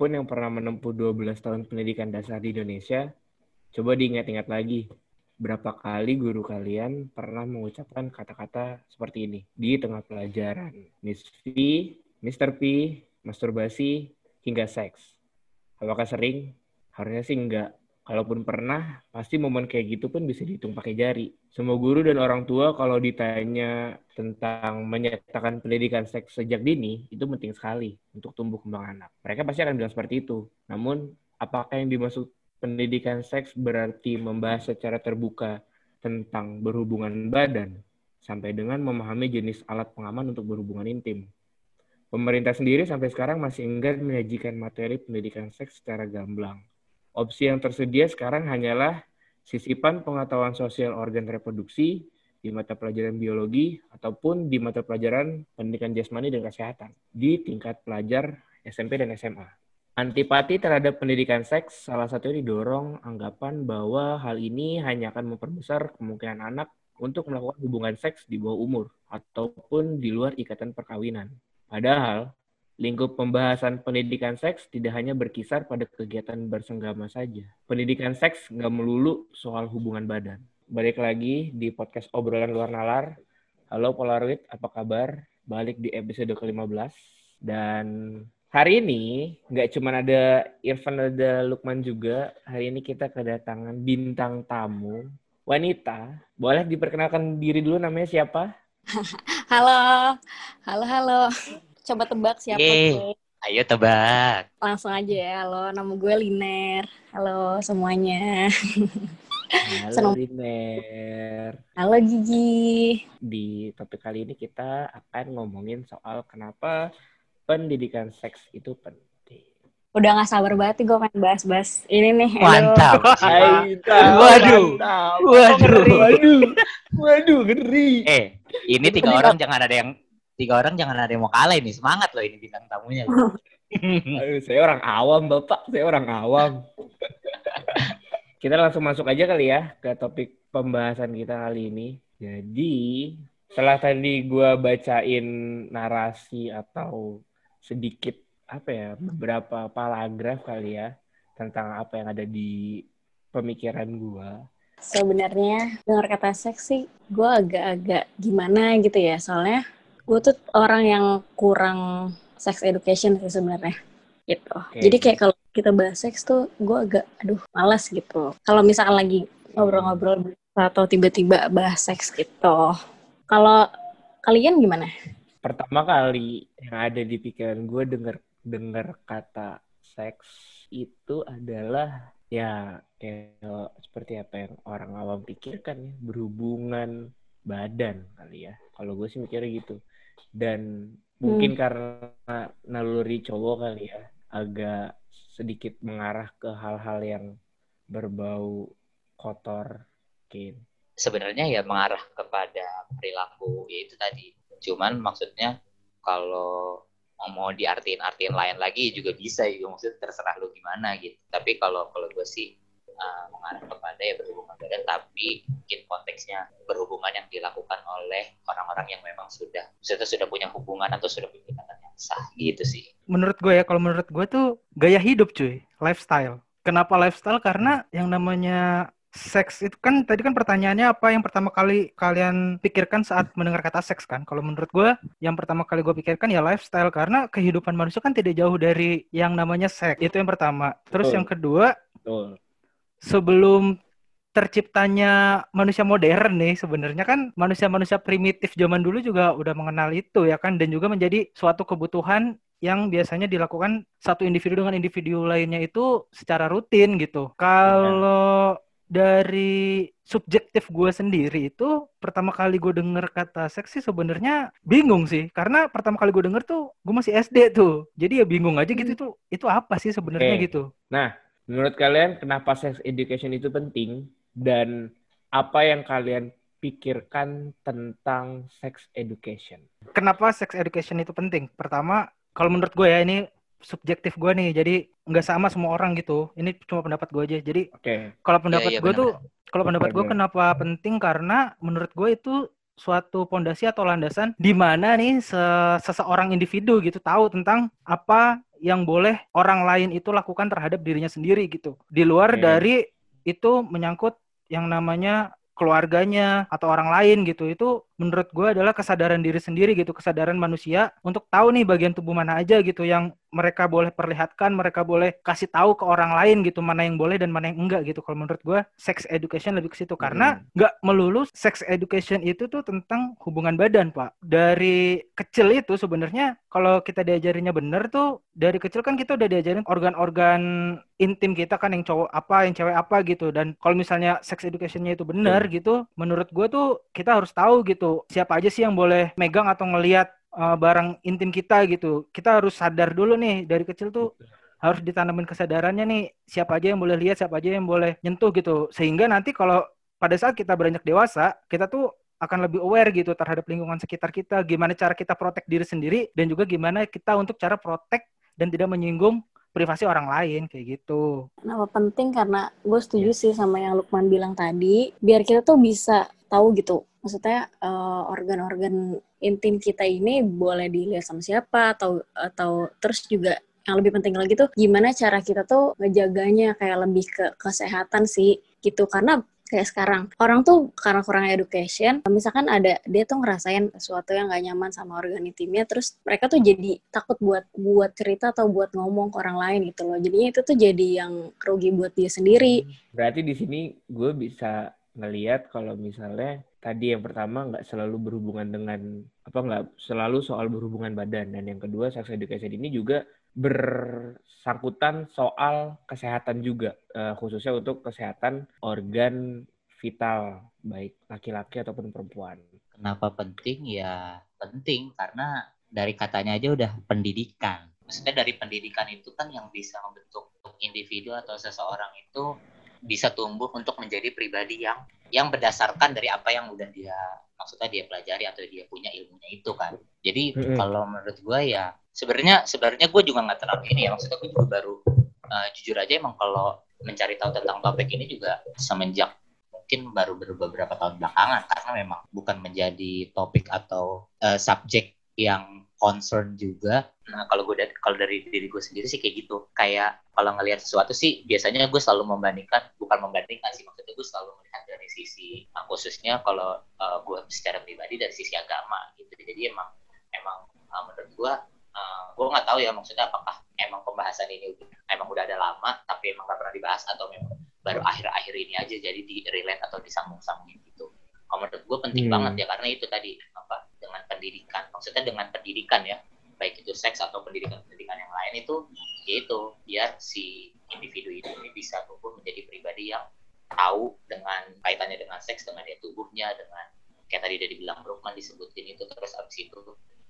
siapa pun yang pernah menempuh 12 tahun pendidikan dasar di Indonesia, coba diingat-ingat lagi. Berapa kali guru kalian pernah mengucapkan kata-kata seperti ini di tengah pelajaran? Miss V, Mr. P, masturbasi, hingga seks. Apakah sering? Harusnya sih enggak. Kalaupun pernah, pasti momen kayak gitu pun bisa dihitung pakai jari. Semua guru dan orang tua kalau ditanya tentang menyatakan pendidikan seks sejak dini, itu penting sekali untuk tumbuh kembang anak. Mereka pasti akan bilang seperti itu. Namun, apakah yang dimaksud pendidikan seks berarti membahas secara terbuka tentang berhubungan badan, sampai dengan memahami jenis alat pengaman untuk berhubungan intim? Pemerintah sendiri sampai sekarang masih enggan menyajikan materi pendidikan seks secara gamblang Opsi yang tersedia sekarang hanyalah sisipan pengetahuan sosial organ reproduksi di mata pelajaran biologi ataupun di mata pelajaran pendidikan jasmani dan kesehatan di tingkat pelajar SMP dan SMA. Antipati terhadap pendidikan seks salah satunya didorong anggapan bahwa hal ini hanya akan memperbesar kemungkinan anak untuk melakukan hubungan seks di bawah umur ataupun di luar ikatan perkawinan. Padahal Lingkup pembahasan pendidikan seks tidak hanya berkisar pada kegiatan bersenggama saja. Pendidikan seks nggak melulu soal hubungan badan. Balik lagi di podcast obrolan luar nalar. Halo Polaroid, apa kabar? Balik di episode ke-15. Dan hari ini nggak cuma ada Irfan, ada Lukman juga. Hari ini kita kedatangan bintang tamu, wanita. Boleh diperkenalkan diri dulu namanya siapa? Halo, halo, halo. Coba tebak siapa Yeay. gue. Ayo tebak. Langsung aja ya. Halo, nama gue Liner. Halo semuanya. Halo Senang. Liner. Halo Gigi. Di topik kali ini kita akan ngomongin soal kenapa pendidikan seks itu penting. Udah gak sabar banget nih gue pengen bahas-bahas ini nih. Mantap. Mantap. Waduh. Waduh. Waduh. Waduh, ngeri. Eh, ini tiga orang jangan ada yang tiga orang jangan ada yang mau kalah ini semangat loh ini bintang tamunya. Aduh, saya orang awam bapak. Saya orang awam. Kita langsung masuk aja kali ya ke topik pembahasan kita kali ini. Jadi setelah tadi gue bacain narasi atau sedikit apa ya beberapa paragraf kali ya tentang apa yang ada di pemikiran gue sebenarnya dengar kata seksi gue agak-agak gimana gitu ya. Soalnya gue tuh orang yang kurang sex education sih sebenarnya gitu. Okay. Jadi kayak kalau kita bahas seks tuh gue agak aduh malas gitu. Kalau misalkan lagi ngobrol-ngobrol atau tiba-tiba bahas seks gitu. Kalau kalian gimana? Pertama kali yang ada di pikiran gue denger denger kata seks itu adalah ya kayak seperti apa yang orang awam pikirkan ya berhubungan badan kali ya. Kalau gue sih mikirnya gitu dan mungkin hmm. karena naluri cowok kali ya agak sedikit mengarah ke hal-hal yang berbau kotor mungkin. Sebenarnya ya mengarah kepada perilaku ya itu tadi. Cuman maksudnya kalau mau diartiin-artiin lain lagi juga bisa gitu maksudnya terserah lu gimana gitu. Tapi kalau kalau gue sih uh, mengarah kepada ya berhubungan badan tapi mungkin konteksnya berhubungan yang dilakukan oleh orang-orang yang memang sudah sudah sudah punya hubungan atau sudah punya ikatan yang sah gitu sih. Menurut gue ya kalau menurut gue tuh gaya hidup cuy, lifestyle. Kenapa lifestyle? Karena yang namanya seks itu kan tadi kan pertanyaannya apa yang pertama kali kalian pikirkan saat mendengar kata seks kan? Kalau menurut gue yang pertama kali gue pikirkan ya lifestyle karena kehidupan manusia kan tidak jauh dari yang namanya seks itu yang pertama. Terus oh. yang kedua oh sebelum terciptanya manusia modern nih sebenarnya kan manusia-manusia primitif zaman dulu juga udah mengenal itu ya kan dan juga menjadi suatu kebutuhan yang biasanya dilakukan satu individu dengan individu lainnya itu secara rutin gitu. Kalau dari subjektif gue sendiri itu pertama kali gue denger kata seks sih sebenarnya bingung sih karena pertama kali gue denger tuh gue masih SD tuh jadi ya bingung aja gitu itu itu apa sih sebenarnya okay. gitu. Nah Menurut kalian kenapa sex education itu penting dan apa yang kalian pikirkan tentang sex education? Kenapa sex education itu penting? Pertama, kalau menurut gue ya ini subjektif gue nih, jadi nggak sama semua orang gitu. Ini cuma pendapat gue aja. Jadi okay. kalau pendapat yeah, yeah, gue tuh, kalau pendapat gue kenapa penting karena menurut gue itu suatu pondasi atau landasan di mana nih se seseorang individu gitu tahu tentang apa yang boleh orang lain itu lakukan terhadap dirinya sendiri gitu. Di luar okay. dari itu menyangkut yang namanya keluarganya atau orang lain gitu itu menurut gue adalah kesadaran diri sendiri gitu kesadaran manusia untuk tahu nih bagian tubuh mana aja gitu yang mereka boleh perlihatkan mereka boleh kasih tahu ke orang lain gitu mana yang boleh dan mana yang enggak gitu kalau menurut gue sex education lebih ke situ karena hmm. nggak melulu sex education itu tuh tentang hubungan badan pak dari kecil itu sebenarnya kalau kita diajarinnya bener tuh dari kecil kan kita udah diajarin organ-organ intim kita kan yang cowok apa yang cewek apa gitu dan kalau misalnya sex educationnya itu bener hmm. gitu menurut gue tuh kita harus tahu gitu siapa aja sih yang boleh megang atau ngelihat uh, barang intim kita gitu. Kita harus sadar dulu nih dari kecil tuh harus ditanamin kesadarannya nih. Siapa aja yang boleh lihat siapa aja yang boleh nyentuh gitu. Sehingga nanti kalau pada saat kita beranjak dewasa kita tuh akan lebih aware gitu terhadap lingkungan sekitar kita. Gimana cara kita protek diri sendiri dan juga gimana kita untuk cara protek dan tidak menyinggung privasi orang lain kayak gitu. Kenapa penting? Karena gue setuju sih sama yang Lukman bilang tadi, biar kita tuh bisa tahu gitu. Maksudnya uh, organ-organ intim kita ini boleh dilihat sama siapa atau atau terus juga yang lebih penting lagi tuh gimana cara kita tuh ngejaganya kayak lebih ke kesehatan sih gitu. Karena kayak sekarang orang tuh karena kurang education misalkan ada dia tuh ngerasain sesuatu yang gak nyaman sama organ intimnya terus mereka tuh jadi takut buat buat cerita atau buat ngomong ke orang lain gitu loh. Jadinya itu tuh jadi yang rugi buat dia sendiri. Berarti di sini gue bisa ngelihat kalau misalnya tadi yang pertama nggak selalu berhubungan dengan apa nggak selalu soal berhubungan badan dan yang kedua sex education ini juga bersangkutan soal kesehatan juga uh, khususnya untuk kesehatan organ vital baik laki-laki ataupun perempuan. Kenapa penting ya penting karena dari katanya aja udah pendidikan. Maksudnya dari pendidikan itu kan yang bisa membentuk individu atau seseorang itu bisa tumbuh untuk menjadi pribadi yang yang berdasarkan dari apa yang udah dia maksudnya dia pelajari atau dia punya ilmunya itu kan jadi mm-hmm. kalau menurut gue ya sebenarnya sebenarnya gue juga nggak terlalu ini ya maksudnya gue juga baru uh, jujur aja emang kalau mencari tahu tentang topik ini juga semenjak mungkin baru beberapa tahun belakangan karena memang bukan menjadi topik atau uh, subjek yang concern juga. Nah kalau gue dari kalau dari diri gue sendiri sih kayak gitu. Kayak kalau ngelihat sesuatu sih biasanya gue selalu membandingkan, bukan membandingkan sih maksudnya gue selalu melihat dari sisi nah, khususnya kalau uh, gue secara pribadi dari sisi agama gitu. Jadi emang emang uh, menurut gue uh, gue nggak tahu ya maksudnya apakah emang pembahasan ini emang udah ada lama tapi emang gak pernah dibahas atau memang baru akhir-akhir ini aja jadi di relate atau disambung-sambungin gitu. Kalau menurut gue penting hmm. banget ya karena itu tadi apa dengan pendidikan maksudnya dengan pendidikan ya baik itu seks atau pendidikan-pendidikan yang lain itu yaitu biar si individu itu ini bisa tumbuh menjadi pribadi yang tahu dengan kaitannya dengan seks dengan ya tubuhnya dengan kayak tadi udah dibilang Brokman disebutin itu terus abis itu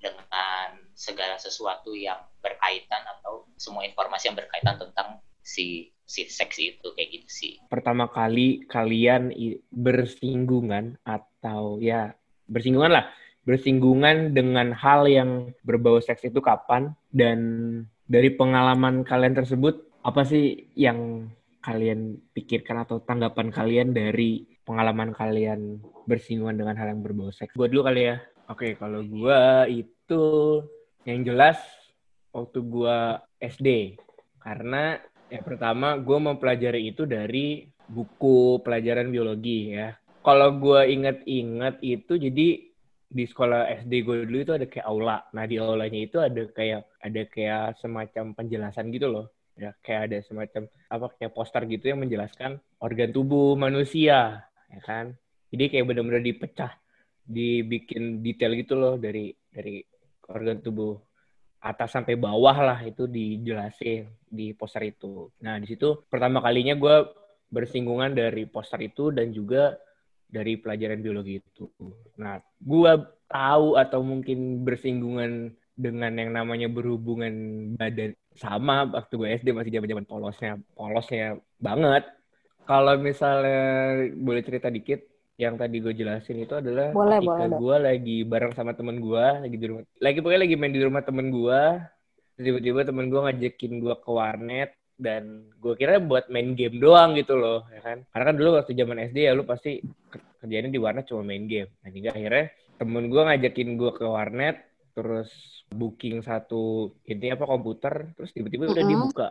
dengan segala sesuatu yang berkaitan atau semua informasi yang berkaitan tentang si si seks itu kayak gitu sih. Pertama kali kalian bersinggungan atau ya bersinggungan lah bersinggungan dengan hal yang berbau seks itu kapan dan dari pengalaman kalian tersebut apa sih yang kalian pikirkan atau tanggapan kalian dari pengalaman kalian bersinggungan dengan hal yang berbau seks? Gue dulu kali ya. Oke, kalau gue itu yang jelas waktu gue SD. Karena yang pertama gue mempelajari itu dari buku pelajaran biologi ya. Kalau gue inget-inget itu jadi di sekolah SD gue dulu itu ada kayak aula. Nah di aulanya itu ada kayak ada kayak semacam penjelasan gitu loh. Ya kayak ada semacam apa kayak poster gitu yang menjelaskan organ tubuh manusia, ya kan. Jadi kayak benar-benar dipecah, dibikin detail gitu loh dari dari organ tubuh atas sampai bawah lah itu dijelasin di poster itu. Nah di situ pertama kalinya gue bersinggungan dari poster itu dan juga dari pelajaran biologi itu. Nah, gua tahu atau mungkin bersinggungan dengan yang namanya berhubungan badan sama waktu gue SD masih zaman-zaman polosnya, polosnya banget. Kalau misalnya boleh cerita dikit, yang tadi gue jelasin itu adalah boleh, ketika gue lagi bareng sama temen gue, lagi di rumah, lagi pokoknya lagi main di rumah temen gue, tiba-tiba temen gue ngajakin gue ke warnet, dan gue kira buat main game doang gitu loh ya kan? Karena kan dulu waktu zaman SD ya lu pasti kerjanya di warnet cuma main game. Nah hingga akhirnya temen gue ngajakin gue ke warnet terus booking satu ini apa komputer terus tiba-tiba udah dibuka.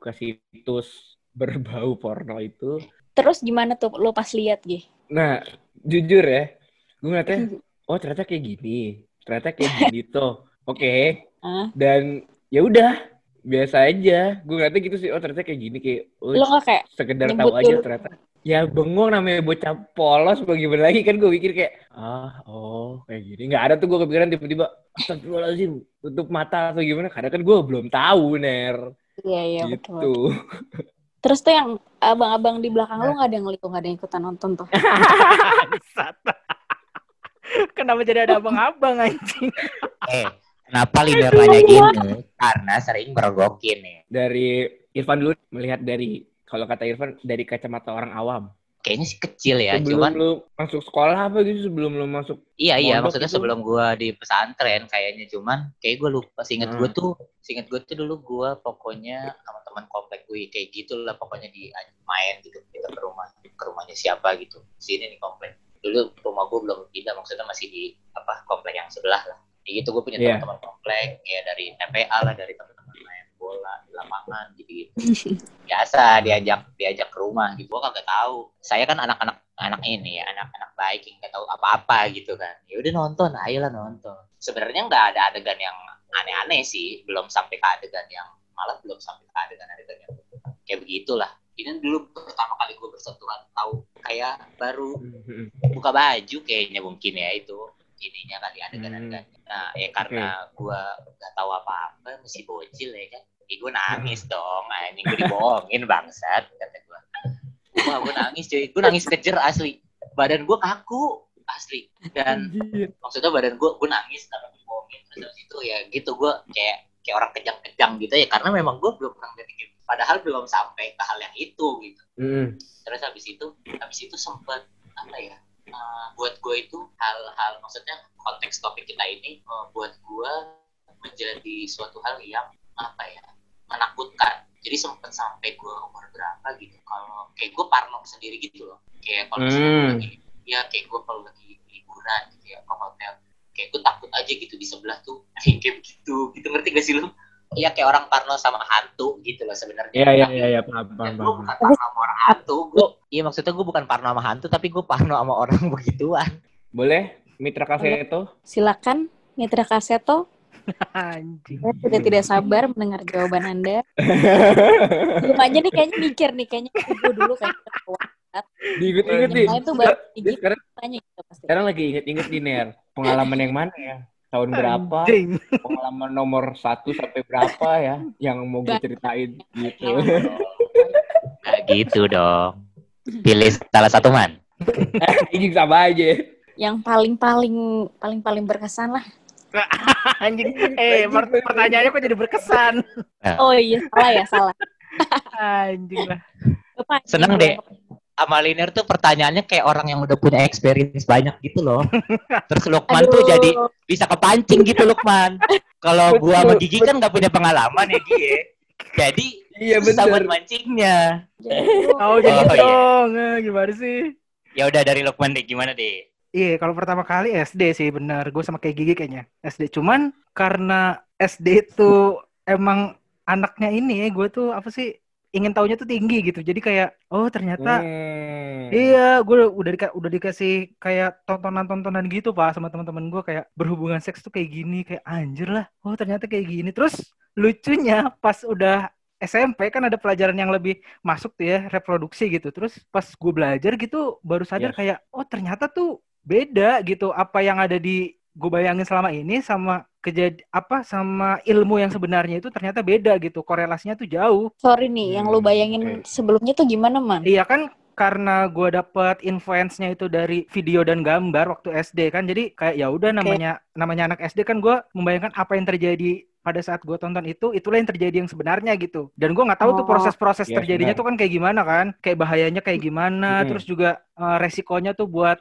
Buka situs berbau porno itu. Terus gimana tuh lo pas lihat Gi? nah jujur ya gue ngeliatnya oh ternyata kayak gini ternyata kayak gini tuh oke. Ah. dan ya udah biasa aja. Gue ngeliatnya gitu sih. Oh ternyata kayak gini kayak oh, Lo nggak kayak sekedar tahu aja dulu? ternyata. Ya bengong namanya bocah polos bagaimana lagi? Kan gue pikir kayak ah oh kayak gini. Nggak ada tuh gue kepikiran tiba-tiba astagfirullahaladzim tutup mata atau gimana? Karena kan gue belum tahu ner. Iya iya gitu. Betul. Terus tuh yang abang-abang di belakang lo nggak ada yang ngeliat nggak ada yang ikutan nonton tuh. Kenapa jadi ada abang-abang anjing? Eh, kenapa linear nanya gini? Karena sering merogokin nih. dari Irfan dulu melihat dari kalau kata Irfan dari kacamata orang awam Kayaknya sih kecil ya, sebelum cuman lu masuk sekolah apa gitu sebelum lu masuk iya iya maksudnya itu. sebelum gua di pesantren kayaknya cuman kayak gue lupa seinget Hmm. gue tuh seinget gue tuh dulu gua pokoknya sama teman komplek gue kayak gitulah pokoknya di main gitu kita ke rumah ke rumahnya siapa gitu sini nih komplek dulu rumah gue belum pindah maksudnya masih di apa komplek yang sebelah lah gitu gue punya Iya. teman-teman komplek ya dari TPA lah dari teman-teman main bola di lapangan gitu gitu biasa diajak diajak ke rumah gitu. Gue kagak tahu. Saya kan anak-anak anak ini ya anak-anak baik yang nggak tahu apa-apa gitu kan. Ya udah nonton ayolah nonton. Sebenarnya nggak ada adegan yang aneh-aneh sih belum sampai ke adegan yang malah belum sampai ke adegan-adegan yang kayak begitulah. Ini dulu pertama kali gue bersentuhan tahu kayak baru buka baju kayaknya mungkin ya itu ininya kali adegan-adegannya. Nah ya karena gue nggak tahu apa-apa masih bocil ya kan ya gue nangis dong. Anjing gue dibohongin bangsat kata gue wah gue nangis cuy. Gue nangis kejer asli. Badan gue kaku asli. Dan maksudnya badan gue gue nangis karena dibohongin? Terus habis itu ya gitu gue kayak kayak orang kejang-kejang gitu ya karena memang gue belum pernah ngeliat padahal belum sampai ke hal yang itu gitu. Mm. terus habis itu habis itu sempet apa ya eh, buat gue itu hal-hal maksudnya konteks topik kita ini eh, buat gue menjadi suatu hal yang apa ya menakutkan. Jadi sempet sampai gue umur berapa gitu. Kalau kayak gue parno sendiri gitu loh. Kayak kalau Hmm. lagi ya kayak gue kalau lagi liburan gitu ya ke hotel kayak gue takut aja gitu di sebelah tuh. Kayak begitu. Gitu ngerti gak sih lu Iya kayak orang parno sama hantu gitu loh sebenarnya Iya iya iya iya paham paham gue bukan parno sama orang hantu gue iya maksudnya gue bukan parno sama hantu tapi gue parno sama orang begituan Boleh Mitra itu? Silakan Mitra Kaseto. Anjing. Saya sudah tidak sabar mendengar jawaban Anda. Belum aja nih kayaknya mikir nih kayaknya gue dulu kayak Diinget-inget nih. tuh baru sekarang tanya gitu pasti. sekarang lagi inget-inget nih Ner. Pengalaman yang mana ya? Tahun berapa? Anjing. Pengalaman nomor satu sampai berapa ya? Yang mau gue ceritain gitu. Gak gitu dong pilih salah satu man Ini sama aja. Yang paling-paling paling-paling berkesan lah. Anjing. Eh, per- pertanyaannya kok jadi berkesan. Oh iya salah ya salah. Anjing lah. Lupa, Seneng deh. Sama linear tuh pertanyaannya kayak orang yang udah punya experience banyak gitu loh terus Lukman tuh Aduh. jadi bisa kepancing gitu Lukman kalau gua sama Gigi kan nggak punya pengalaman ya Gigi ya. jadi Iya susah buat bener. mancingnya Oh, jadi Oh, iya. dong. Eh, Gimana sih? ya udah dari Lukman deh gimana deh Iya, kalau pertama kali SD sih benar. Gue sama kayak Gigi kayaknya. SD. Cuman karena SD itu emang anaknya ini ya, gue tuh apa sih ingin taunya tuh tinggi gitu. Jadi kayak oh ternyata Hmm. iya gue udah dika- udah dikasih kayak tontonan-tontonan gitu pak sama teman-teman gue kayak berhubungan seks tuh kayak gini kayak anjir lah. Oh ternyata kayak gini. Terus lucunya pas udah SMP kan ada pelajaran yang lebih masuk tuh ya reproduksi gitu. Terus pas gue belajar gitu baru sadar Yes. kayak oh ternyata tuh beda gitu apa yang ada di gue bayangin selama ini sama kejadi apa sama ilmu yang sebenarnya itu ternyata beda gitu korelasinya tuh jauh sorry nih, yang lu Hmm, bayangin oke. sebelumnya tuh gimana man? iya kan karena gue dapet influence-nya itu dari video dan gambar waktu SD kan jadi kayak ya udah namanya namanya anak SD kan gue membayangkan apa yang terjadi pada saat gue tonton itu itulah yang terjadi yang sebenarnya gitu dan gue nggak tahu tuh Oh. proses-proses Yes, terjadinya benar. tuh kan kayak gimana kan kayak bahayanya kayak gimana Mm-mm. terus juga eh, resikonya tuh buat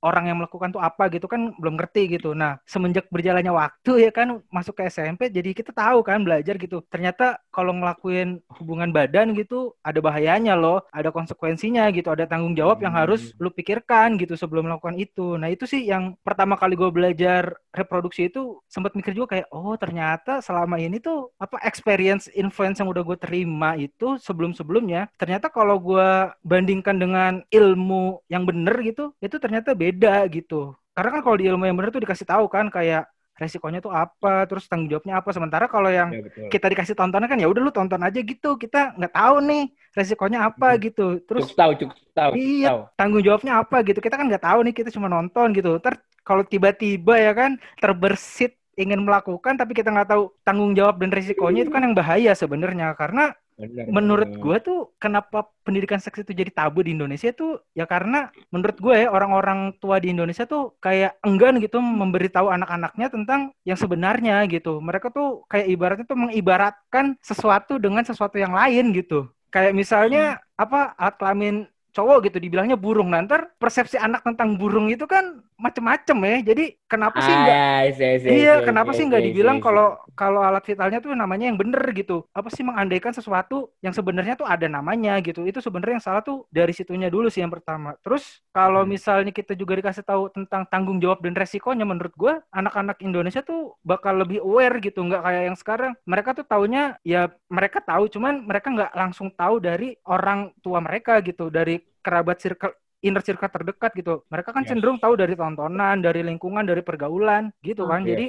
orang yang melakukan tuh apa gitu kan belum ngerti gitu. Nah, semenjak berjalannya waktu ya kan masuk ke SMP jadi kita tahu kan belajar gitu. Ternyata kalau ngelakuin hubungan badan gitu ada bahayanya loh, ada konsekuensinya gitu, ada tanggung jawab yang harus lu pikirkan gitu sebelum melakukan itu. Nah, itu sih yang pertama kali gue belajar reproduksi itu sempat mikir juga kayak oh ternyata selama ini tuh apa experience influence yang udah gue terima itu sebelum-sebelumnya ternyata kalau gue bandingkan dengan ilmu yang bener gitu itu ternyata beda gitu karena kan kalau di ilmu yang bener tuh dikasih tahu kan kayak resikonya tuh apa, terus tanggung jawabnya apa. Sementara kalau yang ya, kita dikasih tontonan kan ya udah lu tonton aja gitu. Kita nggak tahu nih resikonya apa hmm. gitu. Terus cukup tahu, cukup tahu. Iya, tahu. tanggung jawabnya apa gitu. Kita kan nggak tahu nih, kita cuma nonton gitu. Ter kalau tiba-tiba ya kan terbersit ingin melakukan tapi kita nggak tahu tanggung jawab dan resikonya itu kan yang bahaya sebenarnya karena Bener, menurut gue tuh kenapa pendidikan seks itu jadi tabu di Indonesia tuh ya karena menurut gue ya orang-orang tua di Indonesia tuh kayak enggan gitu memberitahu anak-anaknya tentang yang sebenarnya gitu. Mereka tuh kayak ibaratnya tuh mengibaratkan sesuatu dengan sesuatu yang lain gitu. Kayak misalnya hmm. apa alat kelamin cowok gitu dibilangnya burung nanti persepsi anak tentang burung itu kan macem-macem ya. Jadi kenapa sih enggak ah, iya kenapa sih enggak dibilang kalau kalau alat vitalnya tuh namanya yang bener gitu? Apa sih mengandaikan sesuatu yang sebenarnya tuh ada namanya gitu? Itu sebenarnya yang salah tuh dari situnya dulu sih yang pertama. Terus kalau hmm. misalnya kita juga dikasih tahu tentang tanggung jawab dan resikonya menurut gue anak-anak Indonesia tuh bakal lebih aware gitu. Nggak kayak yang sekarang. Mereka tuh taunya ya mereka tahu cuman mereka nggak langsung tahu dari orang tua mereka gitu. Dari kerabat circle inner circle terdekat gitu. Mereka kan yes. cenderung tahu dari tontonan, dari lingkungan, dari pergaulan gitu kan. Okay. Jadi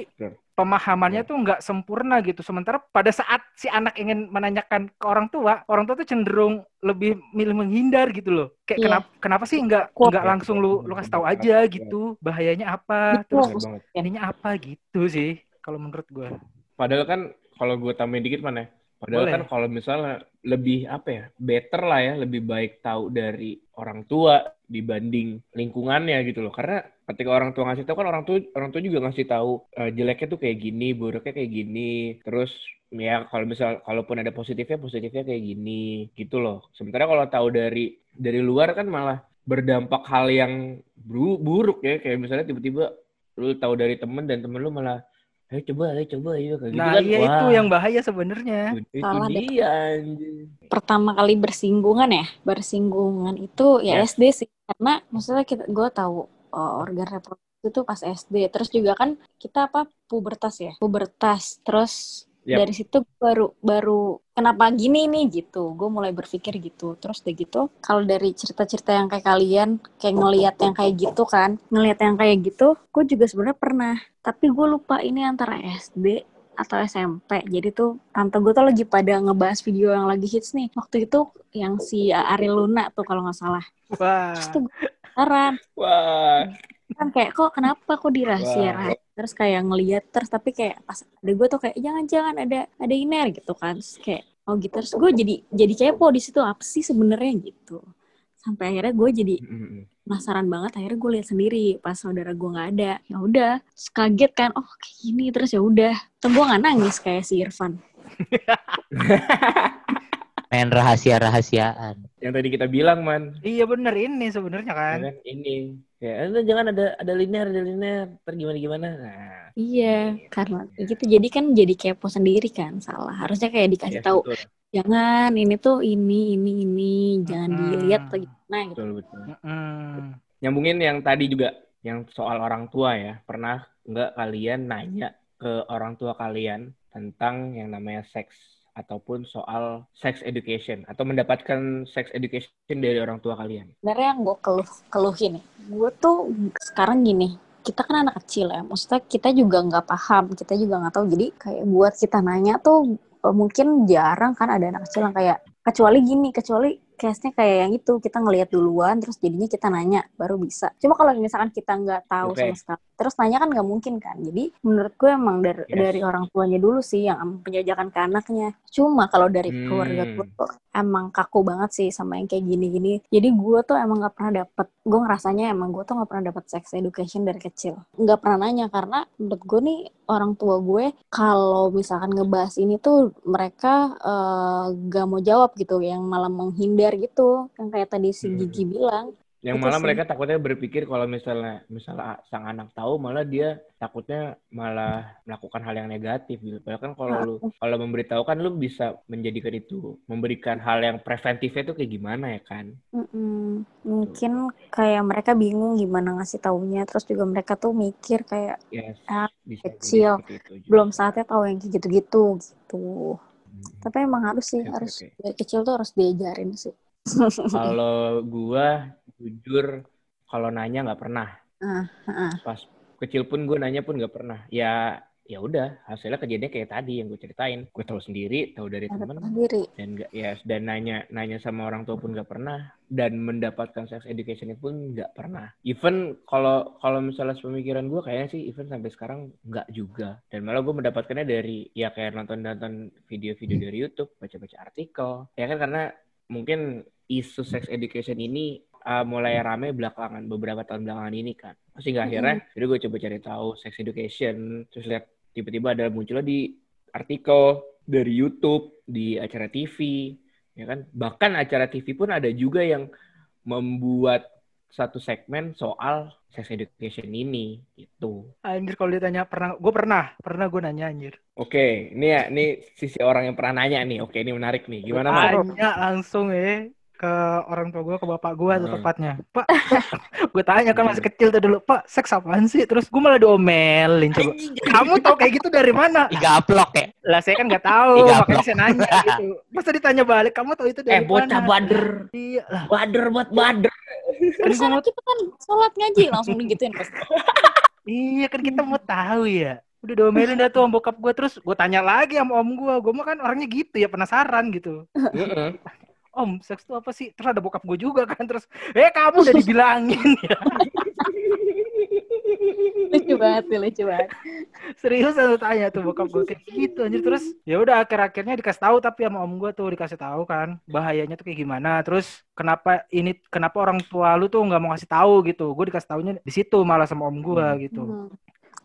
pemahamannya yeah. tuh nggak sempurna gitu. Sementara pada saat si anak ingin menanyakan ke orang tua, orang tua tuh cenderung lebih milih menghindar gitu loh. Kayak yeah. kenapa kenapa sih nggak nggak langsung lu lu kasih tahu aja gitu. Bahayanya apa? Betul. Terus ininya apa gitu sih kalau menurut gue. Padahal kan kalau gue tambahin dikit mana? Ya, Padahal Boleh. kan kalau misalnya lebih apa ya, better lah ya, lebih baik tahu dari orang tua dibanding lingkungannya gitu loh. Karena ketika orang tua ngasih tahu kan orang tua orang tua juga ngasih tahu uh, jeleknya tuh kayak gini, buruknya kayak gini. Terus ya kalau misal kalaupun ada positifnya, positifnya kayak gini gitu loh. Sementara kalau tahu dari dari luar kan malah berdampak hal yang buruk ya, kayak misalnya tiba-tiba lu tahu dari temen dan temen lu malah ayo coba ayo coba ayo kayak gitu nah, gitu kan iya Wah. itu yang bahaya sebenarnya itu Salah dia anjir. pertama kali bersinggungan ya bersinggungan itu ya yes. SD sih karena maksudnya kita gue tahu uh, organ reproduksi itu pas SD terus juga kan kita apa pubertas ya pubertas terus Yep. Dari situ baru baru kenapa gini nih gitu. Gue mulai berpikir gitu. Terus udah gitu, kalau dari cerita-cerita yang kayak kalian, kayak ngelihat yang kayak gitu kan, ngelihat yang kayak gitu, gue juga sebenarnya pernah. Tapi gue lupa ini antara SD atau SMP. Jadi tuh tante gue tuh lagi pada ngebahas video yang lagi hits nih. Waktu itu yang si Ariel Luna tuh kalau nggak salah. Wah. Terus tuh Wah kan kayak kok kenapa kok dirahasia wow. terus kayak ngeliat terus tapi kayak pas ada gue tuh kayak jangan-jangan ada ada iner gitu kan terus kayak oh gitu terus gue jadi jadi kepo di situ apa sih sebenarnya gitu sampai akhirnya gue jadi penasaran banget akhirnya gue lihat sendiri pas saudara gue nggak ada. Ya udah kaget kan oh kayak gini terus ya udah. Gue nggak nangis kayak si Irfan main rahasia-rahasiaan. Yang tadi kita bilang, Man. Iya bener ini sebenarnya kan. Ya, ini. Ya, jangan ada ada linear, ada linear. Ntar gimana gimana. Nah. Iya, karena gitu. Jadi kan jadi kepo sendiri kan, salah. Harusnya kayak dikasih ya, tahu. Betul. Jangan ini tuh ini ini ini, jangan hmm. dilihat lagi gimana gitu. Betul betul. Hmm. Nyambungin yang tadi juga yang soal orang tua ya. Pernah nggak kalian nanya ke orang tua kalian tentang yang namanya seks ataupun soal sex education atau mendapatkan sex education dari orang tua kalian? Sebenarnya yang gue keluh keluhin nih, gue tuh sekarang gini, kita kan anak kecil ya, maksudnya kita juga nggak paham, kita juga nggak tahu. Jadi kayak buat kita nanya tuh eh, mungkin jarang kan ada anak kecil yang kayak kecuali gini, kecuali case-nya kayak yang itu kita ngelihat duluan terus jadinya kita nanya baru bisa cuma kalau misalkan kita nggak tahu okay. sama sekali terus nanya kan nggak mungkin kan jadi menurut gue emang dari yes. dari orang tuanya dulu sih yang penjajakan ke anaknya cuma kalau dari hmm. keluarga gue tuh emang kaku banget sih sama yang kayak gini-gini jadi gue tuh emang nggak pernah dapet gue ngerasanya emang gue tuh nggak pernah dapet sex education dari kecil nggak pernah nanya karena menurut gue nih orang tua gue kalau misalkan ngebahas ini tuh mereka uh, eh, gak mau jawab gitu yang malah menghindar gitu yang kayak tadi si hmm. Gigi bilang Yang Itu malah sih. mereka takutnya berpikir kalau misalnya misalnya sang anak tahu malah dia takutnya malah melakukan hal yang negatif gitu. Padahal kan kalau lu kalau memberitahu kan lu bisa menjadikan itu memberikan hal yang preventifnya itu kayak gimana ya kan? Mm-mm. Mungkin kayak mereka bingung gimana ngasih taunya, terus juga mereka tuh mikir kayak Yes, Ah, kecil. belum saatnya tahu yang kayak gitu-gitu gitu. Tapi emang harus sih, oke, harus oke. dari kecil tuh harus diajarin sih. Kalau gua jujur kalau nanya nggak pernah. Ah, ah. Pas kecil pun gue nanya pun nggak pernah. Ya ya udah hasilnya kejadian kayak tadi yang gue ceritain. Gue tahu sendiri, tahu dari Ada temen sendiri. dan nggak ya dan nanya nanya sama orang tua pun nggak pernah dan mendapatkan sex education pun nggak pernah. Even kalau kalau misalnya pemikiran gue kayaknya sih even sampai sekarang nggak juga. Dan malah gue mendapatkannya dari ya kayak nonton-nonton video-video dari YouTube, baca-baca artikel. Ya kan karena mungkin isu sex education ini uh, mulai rame belakangan beberapa tahun belakangan ini kan. Sehingga akhirnya jadi gue coba cari tahu sex education, terus lihat tiba-tiba ada munculnya di artikel dari YouTube, di acara TV, ya kan. Bahkan acara TV pun ada juga yang membuat satu segmen soal sex education ini gitu. Anjir kalau ditanya pernah, gue pernah, pernah gue nanya anjir. Oke, ini ya, ini sisi orang yang pernah nanya nih. Oke, ini menarik nih. Gimana, Mas? Tanya langsung ya ke orang tua gue, ke bapak gue tuh Hmm. tepatnya. Pak, gue tanya kan masih kecil tuh dulu, Pak, seks apaan sih? Terus gue malah diomelin coba. Kamu tahu kayak gitu dari mana? Tiga aplok ya. Lah saya kan nggak tahu, makanya saya nanya gitu. Masa ditanya balik, kamu tahu itu dari Eh, bocah mana? bader. Iya lah, Bader buat bader. kan Terus gue mau, anak cepetan sholat ngaji langsung digituin pasti. iya kan kita mau tahu ya. Udah diomelin dah tuh sama bokap gue terus gue tanya lagi sama om gue. Gue mah kan orangnya gitu ya penasaran gitu. Om, seks itu apa sih? Terus ada bokap gue juga kan terus, eh kamu udah dibilangin ya. lucu banget sih, lucu banget. Serius aku tanya tuh bokap gue kayak gitu anjir terus ya udah akhir-akhirnya dikasih tahu tapi sama om gue tuh dikasih tahu kan bahayanya tuh kayak gimana terus kenapa ini kenapa orang tua lu tuh nggak mau kasih tahu gitu gue dikasih tahunya di situ malah sama om gue gitu Hmm.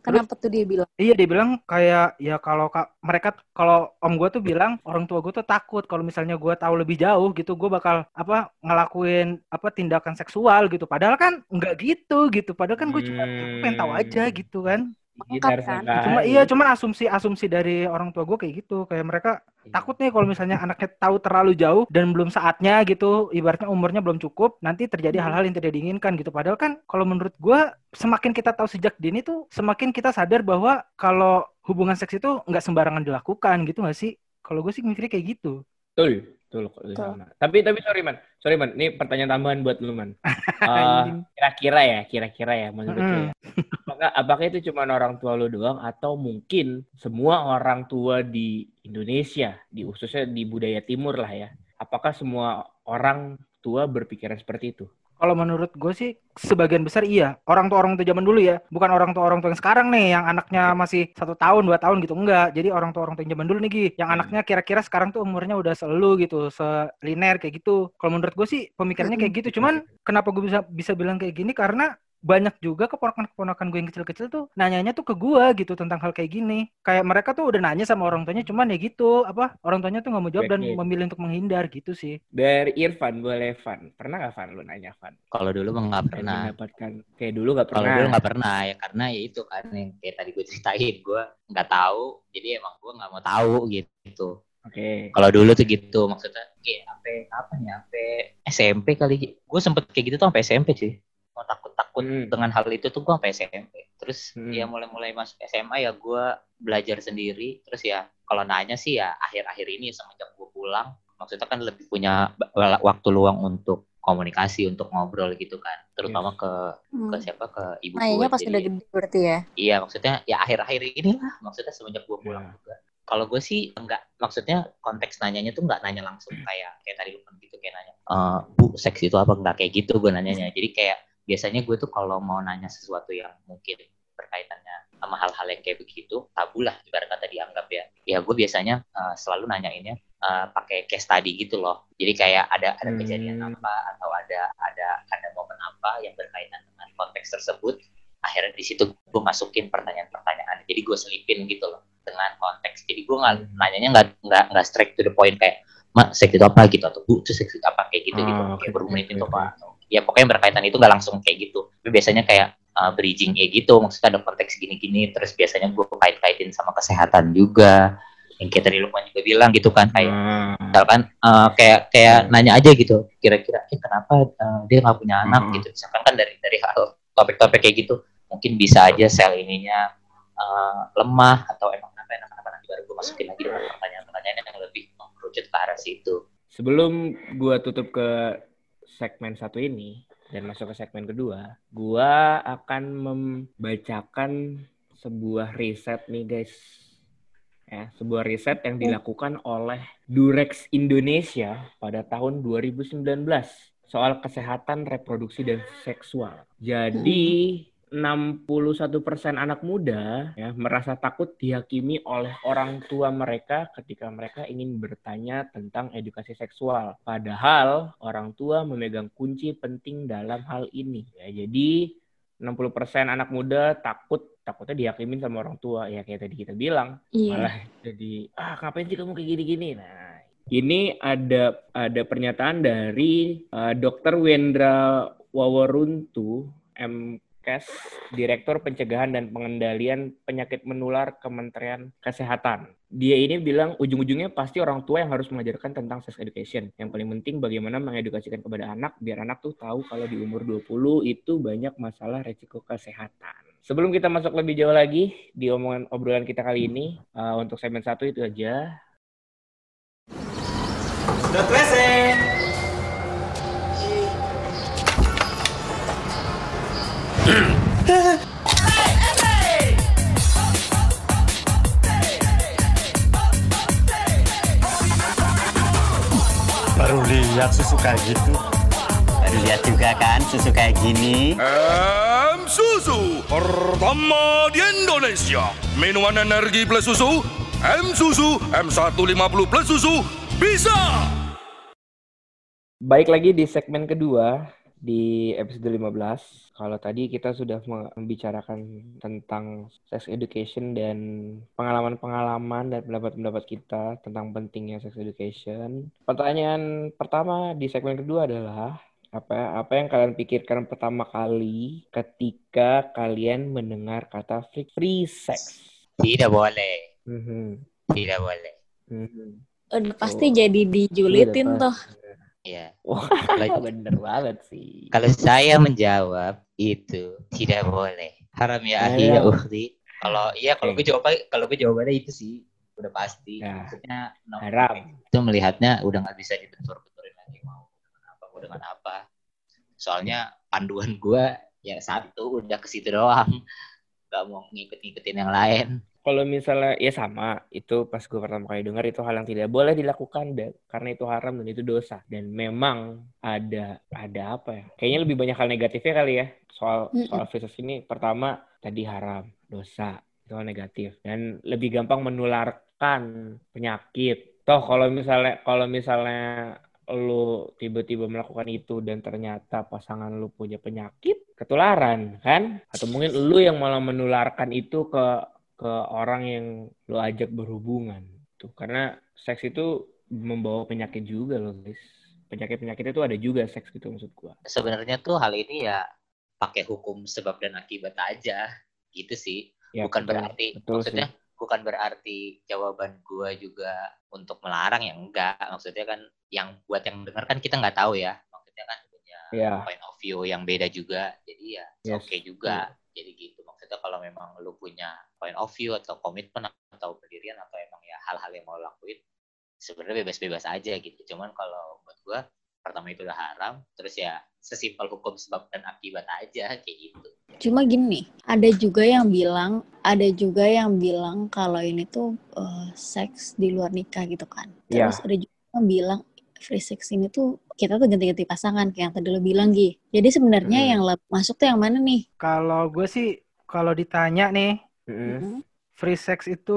Kenapa tuh dia bilang? iya dia bilang kayak ya kalau ka- mereka kalau om gue tuh bilang orang tua gue tuh takut kalau misalnya gue tahu lebih jauh gitu gue bakal apa ngelakuin apa tindakan seksual gitu padahal kan nggak gitu gitu padahal kan gue cuma Hmm. pengen tahu aja gitu kan Lengkap kan? cuma iya cuman asumsi asumsi dari orang tua gue kayak gitu. Kayak mereka takut nih kalau misalnya anaknya tahu terlalu jauh dan belum saatnya gitu. Ibaratnya umurnya belum cukup nanti terjadi Hmm. hal-hal yang tidak diinginkan gitu. Padahal kan kalau menurut gue semakin kita tahu sejak dini tuh semakin kita sadar bahwa kalau hubungan seks itu nggak sembarangan dilakukan gitu nggak sih? Kalau gue sih mikirnya kayak gitu Betul, betul sama. Tapi tapi sorry man, sorry man, ini pertanyaan tambahan buat lu man. Anjing. kira-kira ya, kira-kira ya menurut ya. Apakah, apakah itu cuma orang tua lu doang atau mungkin semua orang tua di Indonesia, di khususnya di budaya timur lah ya. Apakah semua orang tua berpikiran seperti itu? Kalau menurut gue sih sebagian besar iya. Orang tua orang tua zaman dulu ya, bukan orang tua orang tua yang sekarang nih, yang anaknya masih satu tahun dua tahun gitu enggak. Jadi orang tua orang tua yang zaman dulu nih Gi, yang Hmm. anaknya kira-kira sekarang tuh umurnya udah selu gitu, seliner kayak gitu. Kalau menurut gue sih pemikirannya kayak gitu. Cuman kenapa gue bisa bisa bilang kayak gini karena banyak juga keponakan-keponakan gue yang kecil-kecil tuh nanyanya tuh ke gue gitu tentang hal kayak gini. Kayak mereka tuh udah nanya sama orang tuanya, cuman ya gitu apa orang tuanya tuh nggak mau jawab dan memilih untuk menghindar gitu sih. Dari Irfan, boleh Van. Pernah nggak Van lu nanya Van? Kalau dulu mah nggak pernah. mendapatkan kayak dulu nggak Kalau pernah. dulu nggak pernah ya karena ya itu kan yang kayak tadi gue ceritain gue nggak tahu jadi emang gue nggak mau tahu gitu. Oke. Kalau dulu tuh gitu maksudnya kayak sampai kapan ya sampai SMP kali gue sempet kayak gitu tuh sampai SMP sih. Mau takut-takut Hmm. dengan hal itu tuh gue sampai SMP. Terus Hmm. ya mulai-mulai masuk SMA ya gue belajar sendiri. Terus ya kalau nanya sih ya akhir-akhir ini semenjak gue pulang maksudnya kan lebih punya waktu luang untuk komunikasi untuk ngobrol gitu kan terutama ke Hmm. ke siapa ke ibu Nanyanya gue pas udah gede berarti ya. iya maksudnya ya akhir-akhir ini lah maksudnya semenjak gue pulang Ya. juga kalau gue sih enggak maksudnya konteks nanyanya tuh enggak nanya langsung kayak kayak tadi lu kan gitu kayak nanya "Eh, bu seks itu apa enggak kayak gitu gue nanyanya jadi kayak biasanya gue tuh kalau mau nanya sesuatu yang mungkin berkaitannya sama hal-hal yang kayak begitu tabu lah ibarat kata dianggap ya. Ya gue biasanya eh, selalu nanyainnya eh, pakai case study gitu loh. Jadi kayak ada ada kejadian Hmm. apa atau ada ada ada momen apa yang berkaitan dengan konteks tersebut. Akhirnya di situ gue masukin pertanyaan-pertanyaan. Jadi gue selipin gitu loh dengan konteks. Jadi gue nggak Hmm. nanyanya nggak nggak nggak straight to the point kayak mak seks itu apa? gitu atau bu itu seks itu apa? kayak gitu gitu. Oh, kayak bermenit oke, itu oke. apa ya pokoknya berkaitan itu nggak langsung kayak gitu tapi biasanya kayak uh, bridging ya gitu maksudnya ada konteks gini-gini terus biasanya gue kait-kaitin sama kesehatan juga yang kayak tadi Lukman juga bilang gitu kan kayak hmm. misalkan uh, kayak kayak hmm. nanya aja gitu kira-kira eh kenapa uh, dia nggak punya anak hmm. gitu misalkan kan dari dari hal topik-topik kayak gitu mungkin bisa aja sel ininya uh, lemah atau emang kenapa enak kenapa nanti baru gue masukin lagi dengan pertanyaan-pertanyaan yang lebih mengerucut ke arah situ sebelum gue tutup ke segmen satu ini dan masuk ke segmen kedua, gua akan membacakan sebuah riset nih guys. Ya, sebuah riset yang dilakukan oleh Durex Indonesia pada tahun 2019 soal kesehatan reproduksi dan seksual. Jadi 61% anak muda ya merasa takut dihakimi oleh orang tua mereka ketika mereka ingin bertanya tentang edukasi seksual. Padahal orang tua memegang kunci penting dalam hal ini. Ya, jadi 60% anak muda takut takutnya dihakimin sama orang tua ya kayak tadi kita bilang iya. malah jadi ah ngapain sih kamu kayak gini-gini nah ini ada ada pernyataan dari uh, Dr. Wendra Waworuntu M Kes, Direktur Pencegahan dan Pengendalian Penyakit Menular Kementerian Kesehatan. Dia ini bilang ujung-ujungnya pasti orang tua yang harus mengajarkan tentang sex education. Yang paling penting bagaimana mengedukasikan kepada anak biar anak tuh tahu kalau di umur 20 itu banyak masalah resiko kesehatan. Sebelum kita masuk lebih jauh lagi di omongan obrolan kita kali ini, uh, untuk segmen satu itu aja. Sudah Baru lihat susu kayak gitu. Baru lihat juga kan susu kayak gini. M Susu pertama di Indonesia. Minuman energi plus susu. M Susu M150 plus susu bisa. Baik lagi di segmen kedua di episode 15. Kalau tadi kita sudah membicarakan tentang sex education dan pengalaman-pengalaman dan pendapat-pendapat kita tentang pentingnya sex education. Pertanyaan pertama di segmen kedua adalah apa apa yang kalian pikirkan pertama kali ketika kalian mendengar kata free, free sex? Tidak boleh. Mm -hmm. Tidak boleh. Mm -hmm. Udah pasti oh. jadi dijulitin toh. Iya. Wah, bener banget sih. Kalau saya menjawab itu tidak boleh. Haram ya ahi ya uhti. Kalau iya kalau gue jawab kalau gue jawabannya itu sih udah pasti. Ya. Maksudnya no, haram. Itu melihatnya udah nggak bisa dibentur-benturin lagi mau dengan apa mau dengan apa. Soalnya panduan gue ya satu udah ke situ doang. Gak mau ngikut-ngikutin yang lain kalau misalnya ya sama itu pas gue pertama kali dengar itu hal yang tidak boleh dilakukan dan karena itu haram dan itu dosa. Dan memang ada ada apa ya kayaknya lebih banyak hal negatifnya kali ya soal soal fetus ini. Pertama tadi haram dosa itu hal negatif. Dan lebih gampang menularkan penyakit. Toh kalau misalnya kalau misalnya lu tiba-tiba melakukan itu dan ternyata pasangan lu punya penyakit ketularan kan? Atau mungkin lu yang malah menularkan itu ke ke orang yang lo ajak berhubungan tuh karena seks itu membawa penyakit juga loh guys. Penyakit penyakit itu ada juga seks gitu maksud gua. Sebenarnya tuh hal ini ya pakai hukum sebab dan akibat aja gitu sih. Ya, bukan betul, berarti betul maksudnya sih. bukan berarti jawaban gua juga untuk melarang yang enggak. Maksudnya kan yang buat yang dengar kan kita nggak tahu ya. Maksudnya kan punya yeah. point of view yang beda juga. Jadi ya yes. oke okay juga. Yeah. jadi gitu maksudnya kalau memang lu punya point of view atau komitmen atau pendirian atau emang ya hal-hal yang mau lakuin sebenarnya bebas-bebas aja gitu cuman kalau buat gua pertama itu udah haram terus ya sesimpel hukum sebab dan akibat aja kayak gitu cuma gini ada juga yang bilang ada juga yang bilang kalau ini tuh uh, seks di luar nikah gitu kan iya. terus yeah. ada juga yang bilang free sex ini tuh kita tuh ganti-ganti pasangan kayak yang tadi lo bilang Gi. Jadi sebenarnya hmm. yang masuk tuh yang mana nih? Kalau gue sih kalau ditanya nih, mm-hmm. free sex itu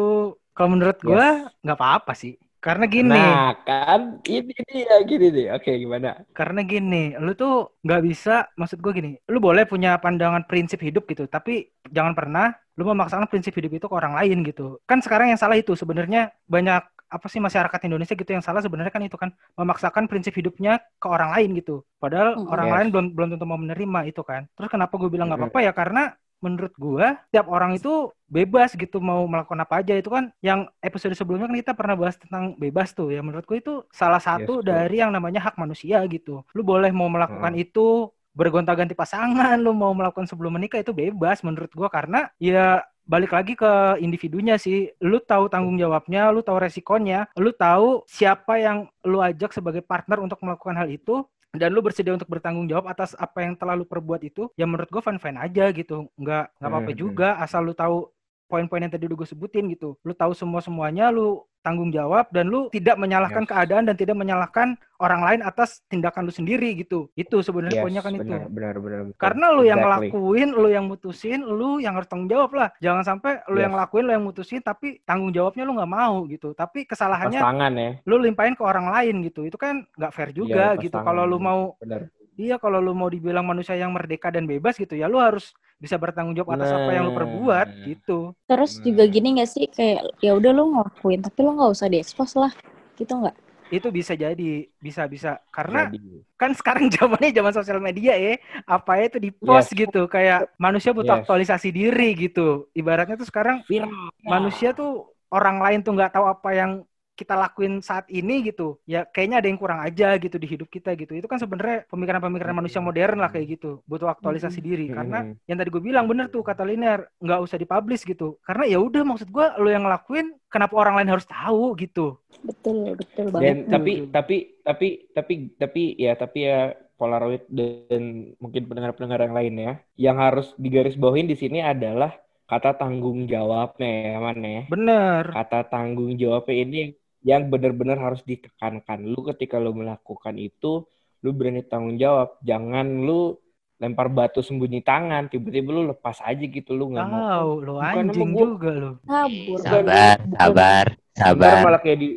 kalau menurut gue nggak apa-apa sih. Karena gini. Nah kan, ini dia gini nih. Oke gimana? Karena gini, lu tuh nggak bisa, maksud gue gini, lu boleh punya pandangan prinsip hidup gitu, tapi jangan pernah lu memaksakan prinsip hidup itu ke orang lain gitu. Kan sekarang yang salah itu sebenarnya banyak apa sih masyarakat Indonesia gitu yang salah sebenarnya kan itu kan memaksakan prinsip hidupnya ke orang lain gitu. Padahal Mm, orang yes. lain belum belum tentu mau menerima itu kan. Terus kenapa gue bilang nggak Mm. apa-apa ya karena menurut gua tiap orang itu bebas gitu mau melakukan apa aja. Itu kan yang episode sebelumnya kan kita pernah bahas tentang bebas tuh. Ya menurut gue itu salah satu betul. dari yang namanya hak manusia gitu. Lu boleh mau melakukan itu bergonta-ganti pasangan lu mau melakukan sebelum menikah itu bebas menurut gua. Karena ya balik lagi ke individunya sih. Lu tahu tanggung jawabnya lu tahu resikonya lu tahu siapa yang lu ajak sebagai partner untuk melakukan hal itu dan lu bersedia untuk bertanggung jawab atas apa yang telah lu perbuat itu ya menurut gue fine fine aja gitu nggak nggak apa-apa Hmm. juga asal lu tahu poin-poin yang tadi udah gue sebutin gitu lu tahu semua semuanya lu tanggung jawab dan lu tidak menyalahkan Yes. keadaan dan tidak menyalahkan orang lain atas tindakan lu sendiri gitu itu sebenarnya Yes, poinnya kan itu benar, benar, benar, karena lu yang Exactly. ngelakuin, lu yang mutusin, lu yang harus tanggung jawab lah. Jangan sampai lu yang Yes. ngelakuin, lu yang mutusin, tapi tanggung jawabnya lu nggak mau gitu. Tapi kesalahannya tangan ya. lu limpahin ke orang lain gitu. Itu kan nggak fair juga pas gitu. Kalau lu mau, Benar. iya kalau lu mau dibilang manusia yang merdeka dan bebas gitu, ya lu harus bisa bertanggung jawab atas apa yang lu perbuat Nah. gitu. Terus Nah. juga gini gak sih kayak ya udah lu ngelakuin tapi lu nggak usah diekspos lah gitu nggak? Itu bisa jadi, bisa bisa. Karena Jadi, kan sekarang zamannya zaman sosial media ya apa itu di post gitu kayak manusia butuh Yes. aktualisasi diri gitu ibaratnya tuh sekarang viral. manusia tuh orang lain tuh nggak tahu apa yang kita lakuin saat ini gitu ya kayaknya ada yang kurang aja gitu di hidup kita gitu itu kan sebenarnya pemikiran-pemikiran manusia modern lah kayak gitu butuh aktualisasi diri karena Hmm. yang tadi gue bilang bener tuh kata Liner nggak usah dipublish gitu karena ya udah maksud gue lo yang ngelakuin kenapa orang lain harus tahu gitu Betul betul Dan banget. tapi Betul. tapi tapi tapi tapi ya tapi ya Polaroid dan mungkin pendengar-pendengar yang lain ya, yang harus digarisbawahin di sini adalah kata tanggung jawabnya ya, Man ya. bener Kata tanggung jawabnya ini yang benar-benar harus ditekankan. Lu ketika lu melakukan itu, lu berani tanggung jawab. Jangan lu lempar batu sembunyi tangan, tiba-tiba lu lepas aja gitu lu nggak mau. tahu lo bukan sama anjing gua. juga Kabur. Sabar, sabar, Ntar sabar. malah kayak di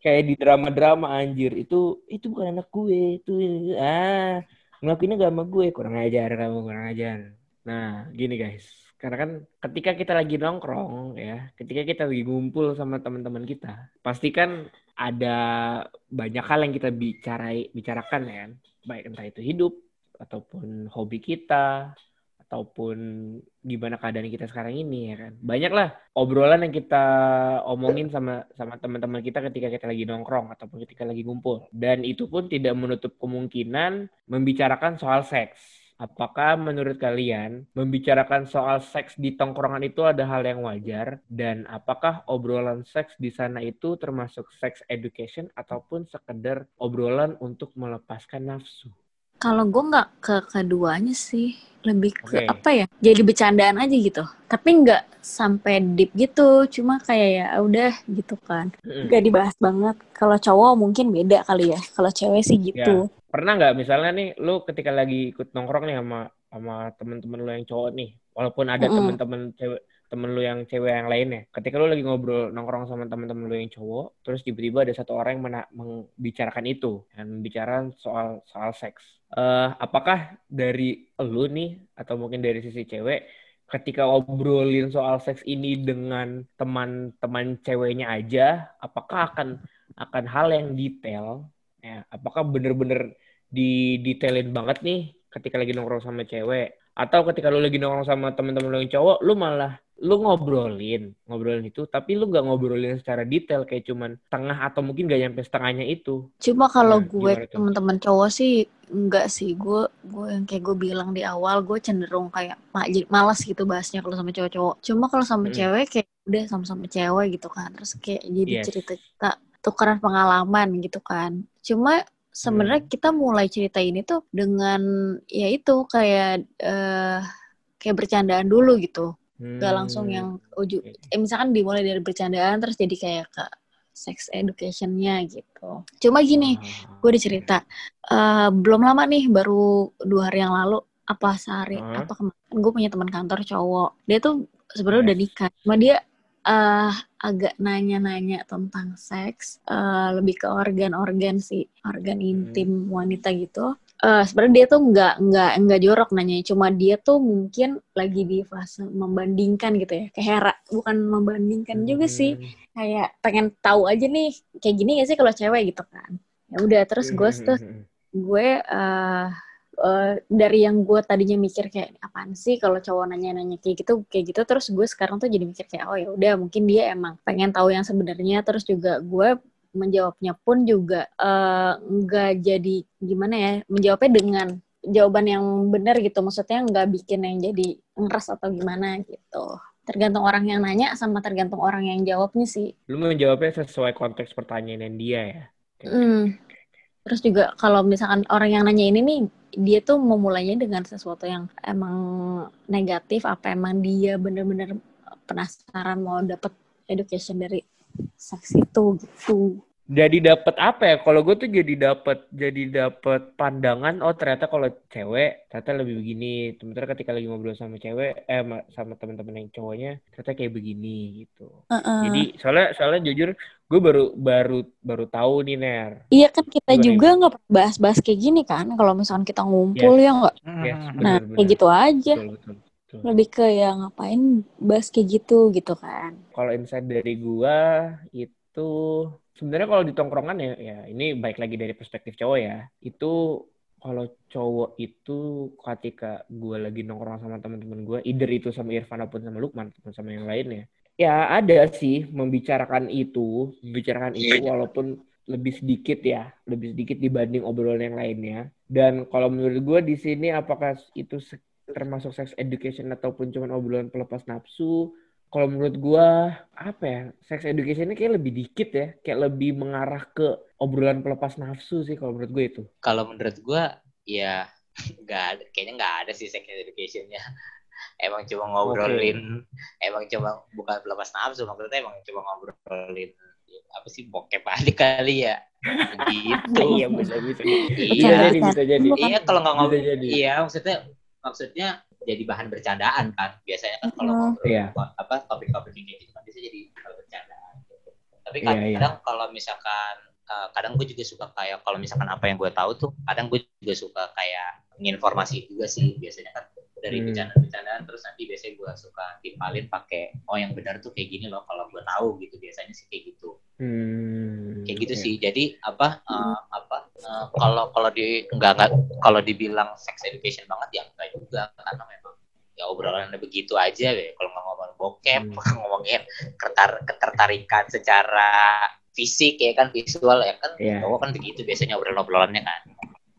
kayak di drama-drama anjir itu itu bukan anak gue itu ah ngelakuinnya gak sama gue kurang ajar kamu kurang ajar nah gini guys karena kan ketika kita lagi nongkrong ya ketika kita lagi ngumpul sama teman-teman kita pasti kan ada banyak hal yang kita bicarai bicarakan ya kan? Baik entah itu hidup ataupun hobi kita ataupun gimana keadaan kita sekarang ini ya kan? Banyak lah obrolan yang kita omongin sama sama teman-teman kita ketika kita lagi nongkrong ataupun ketika lagi ngumpul. Dan itu pun tidak menutup kemungkinan membicarakan soal seks apakah menurut kalian membicarakan soal seks di tongkrongan itu ada hal yang wajar dan apakah obrolan seks di sana itu termasuk sex education ataupun sekedar obrolan untuk melepaskan nafsu Kalau gue nggak ke keduanya sih, lebih ke Oke. apa ya? Jadi bercandaan aja gitu. Tapi nggak sampai deep gitu, cuma kayak ya udah gitu kan. Nggak dibahas banget. Kalau cowok mungkin beda kali ya. Kalau cewek sih gitu. Pernah nggak misalnya nih lu ketika lagi ikut nongkrong nih sama sama temen-temen lu yang cowok nih walaupun ada Mm-mm. temen-temen cewek temen lu yang cewek yang lainnya ketika lu lagi ngobrol nongkrong sama temen-temen lu yang cowok terus tiba-tiba ada satu orang yang mena- membicarakan itu dan membicarakan soal soal seks Eh apakah dari lu nih atau mungkin dari sisi cewek ketika ngobrolin soal seks ini dengan teman-teman ceweknya aja apakah akan akan hal yang detail ya apakah bener-bener didetailin banget nih ketika lagi nongkrong sama cewek atau ketika lu lagi nongkrong sama temen-temen lu yang cowok lu malah lu ngobrolin ngobrolin itu tapi lu nggak ngobrolin secara detail kayak cuman tengah atau mungkin gak nyampe setengahnya itu Cuma kalau Nah, gue teman-teman cowok sih enggak sih. Gue gue yang kayak gue bilang di awal, gue cenderung kayak ma- jadi malas gitu bahasnya kalau sama cowok-cowok. Cuma kalau sama Mm. cewek kayak udah sama-sama cewek gitu kan. Terus kayak jadi Yes. cerita tukeran pengalaman gitu kan. Cuma sebenarnya Hmm. kita mulai cerita ini tuh dengan ya itu kayak eh kayak bercandaan dulu gitu. Gak langsung Hmm. yang uju eh misalkan dimulai dari bercandaan terus jadi kayak ke sex educationnya gitu. Cuma gini, Ah. gue dicerita eh belum lama nih baru dua hari yang lalu apa sehari Hah? apa kemarin gue punya teman kantor cowok dia tuh sebenarnya udah Yes. nikah cuma dia eh agak nanya-nanya tentang seks eh lebih ke organ-organ sih organ Hmm. intim wanita gitu uh, sebenarnya dia tuh nggak nggak nggak jorok nanya cuma dia tuh mungkin lagi di fase membandingkan gitu ya kayak hera bukan membandingkan juga sih Hmm. kayak pengen tahu aja nih kayak gini gak sih kalau cewek gitu kan ya udah terus gue Hmm, tuh hmm, hmm. gue eh eh, dari yang gue tadinya mikir kayak apaan sih? Kalau cowok nanya-nanya kayak gitu kayak gitu terus gue sekarang tuh jadi mikir kayak oh ya udah mungkin dia emang pengen tahu yang sebenarnya. Terus juga gue menjawabnya pun juga eh, nggak jadi gimana ya menjawabnya dengan jawaban yang benar gitu. Maksudnya nggak bikin yang jadi ngeres atau gimana gitu. Tergantung orang yang nanya sama tergantung orang yang jawabnya sih. Lu menjawabnya sesuai konteks pertanyaan dia ya. Oke, Terus juga kalau misalkan orang yang nanya ini nih, dia tuh memulainya dengan sesuatu yang emang negatif, apa emang dia bener-bener penasaran mau dapet education dari seks itu gitu. Jadi dapat apa ya? Kalau gue tuh jadi dapat jadi dapat pandangan oh ternyata kalau cewek ternyata lebih begini. Sementara ketika lagi ngobrol sama cewek eh ma- sama teman-teman yang cowoknya ternyata kayak begini gitu. Heeh. Jadi soalnya soalnya jujur gue baru baru baru tahu nih Ner. Iya kan kita Gimana, juga nggak pernah bahas-bahas kayak gini kan, kalau misalkan kita ngumpul ya nggak. Yes, Hmm. Nah benar, kayak gitu aja. Betul, betul, betul. Lebih ke ya ngapain bahas kayak gitu gitu kan. Kalau insight dari gua itu sebenarnya kalau di tongkrongan ya, ya ini baik lagi dari perspektif cowok ya. Itu kalau cowok itu ketika gua lagi nongkrong sama teman-teman gua, either itu sama Irfan ataupun sama Lukman ataupun sama yang lainnya. Ya ada sih membicarakan itu, membicarakan itu walaupun lebih sedikit ya, lebih sedikit dibanding obrolan yang lainnya. Dan kalau menurut gua di sini apakah itu termasuk sex education ataupun cuma obrolan pelepas nafsu? Kalau menurut gua apa ya sex educationnya kayak lebih dikit ya kayak lebih mengarah ke obrolan pelepas nafsu sih kalau menurut gue itu Kalau menurut gua ya nggak ada, kayaknya nggak ada sih sex educationnya. Emang cuma ngobrolin, emang cuma bukan pelepas nafsu, maksudnya emang cuma ngobrolin apa sih bokep aja kali ya. Gitu. iya bisa bisa bisa Iya. bisa jadi Iya kalau nggak ngobrol, iya maksudnya maksudnya jadi bahan bercandaan kan. Biasanya kan kalau Hmm. ngobrol Iya. apa topik-topik kayak gitu kan bisa jadi bercandaan. Tapi Iya, iya. kadang kalau misalkan eh, kadang gue juga suka kayak kalau misalkan apa yang gue tahu tuh kadang gue juga suka kayak nginformasi juga sih biasanya kan dari Hmm. bercandaan-bercandaan terus nanti biasanya gue suka timpalin pakai oh yang benar tuh kayak gini loh kalau gue tahu gitu biasanya sih kayak gitu hmm, kayak gitu oke. sih jadi apa eh, apa eh, kalau kalau di enggak enggak kalau dibilang sex education banget ya enggak juga karena memang ya obrolannya begitu aja deh kalau ngomong bokep Hmm. ngomongin ketar ketertarikan secara fisik ya kan visual ya kan cowok kan begitu biasanya obrolan obrolannya kan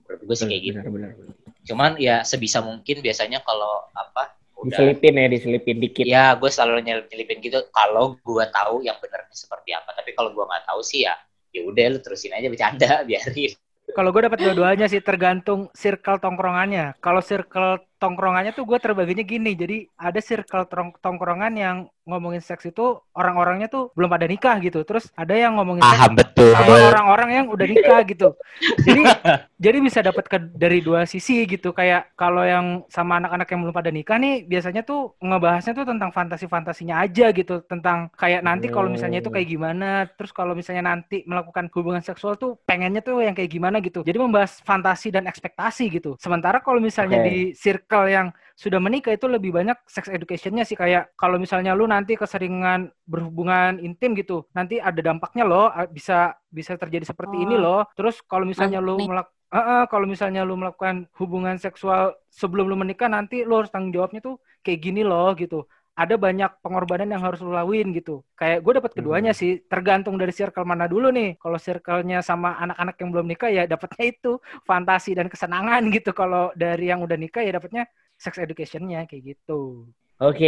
menurut gue sih kayak gitu benar benar benar. Cuman ya sebisa mungkin biasanya kalau apa udah diselipin ya diselipin dikit. Ya gue selalu nyelip nyelipin gitu. Kalau gue tahu yang benernya seperti apa. Tapi kalau gue nggak tahu sih ya ya udah lu terusin aja bercanda biarin. Kalau gue dapat dua-duanya sih tergantung circle tongkrongannya. Kalau circle tongkrongannya tuh gue terbaginya gini. Jadi ada circle tong- tongkrongan yang ngomongin seks itu orang-orangnya tuh belum pada nikah gitu. Terus ada yang ngomongin seks betul sama orang-orang yang udah nikah gitu. Jadi jadi bisa dapat ke dari dua sisi gitu. Kayak kalau yang sama anak-anak yang belum pada nikah nih biasanya tuh ngebahasnya tuh tentang fantasi-fantasinya aja gitu, tentang kayak nanti kalau misalnya itu kayak gimana, terus kalau misalnya nanti melakukan hubungan seksual tuh pengennya tuh yang kayak gimana gitu. Jadi membahas fantasi dan ekspektasi gitu. Sementara kalau misalnya Oke. di circle yang sudah menikah itu lebih banyak sex educationnya sih. Kayak kalau misalnya lu nanti keseringan berhubungan intim gitu nanti ada dampaknya loh bisa bisa terjadi seperti ini Oh. loh. Terus kalau misalnya lu melak Eh, eh, kalau misalnya lu melakukan hubungan seksual sebelum lu menikah nanti lu harus tanggung jawabnya tuh kayak gini loh gitu ada banyak pengorbanan yang harus lu lawin gitu. Kayak gue dapat keduanya Hmm. sih tergantung dari circle mana dulu nih. Kalau circle-nya sama anak-anak yang belum nikah ya dapatnya itu fantasi dan kesenangan gitu. Kalau dari yang udah nikah ya dapatnya sex education-nya kayak gitu. Oke,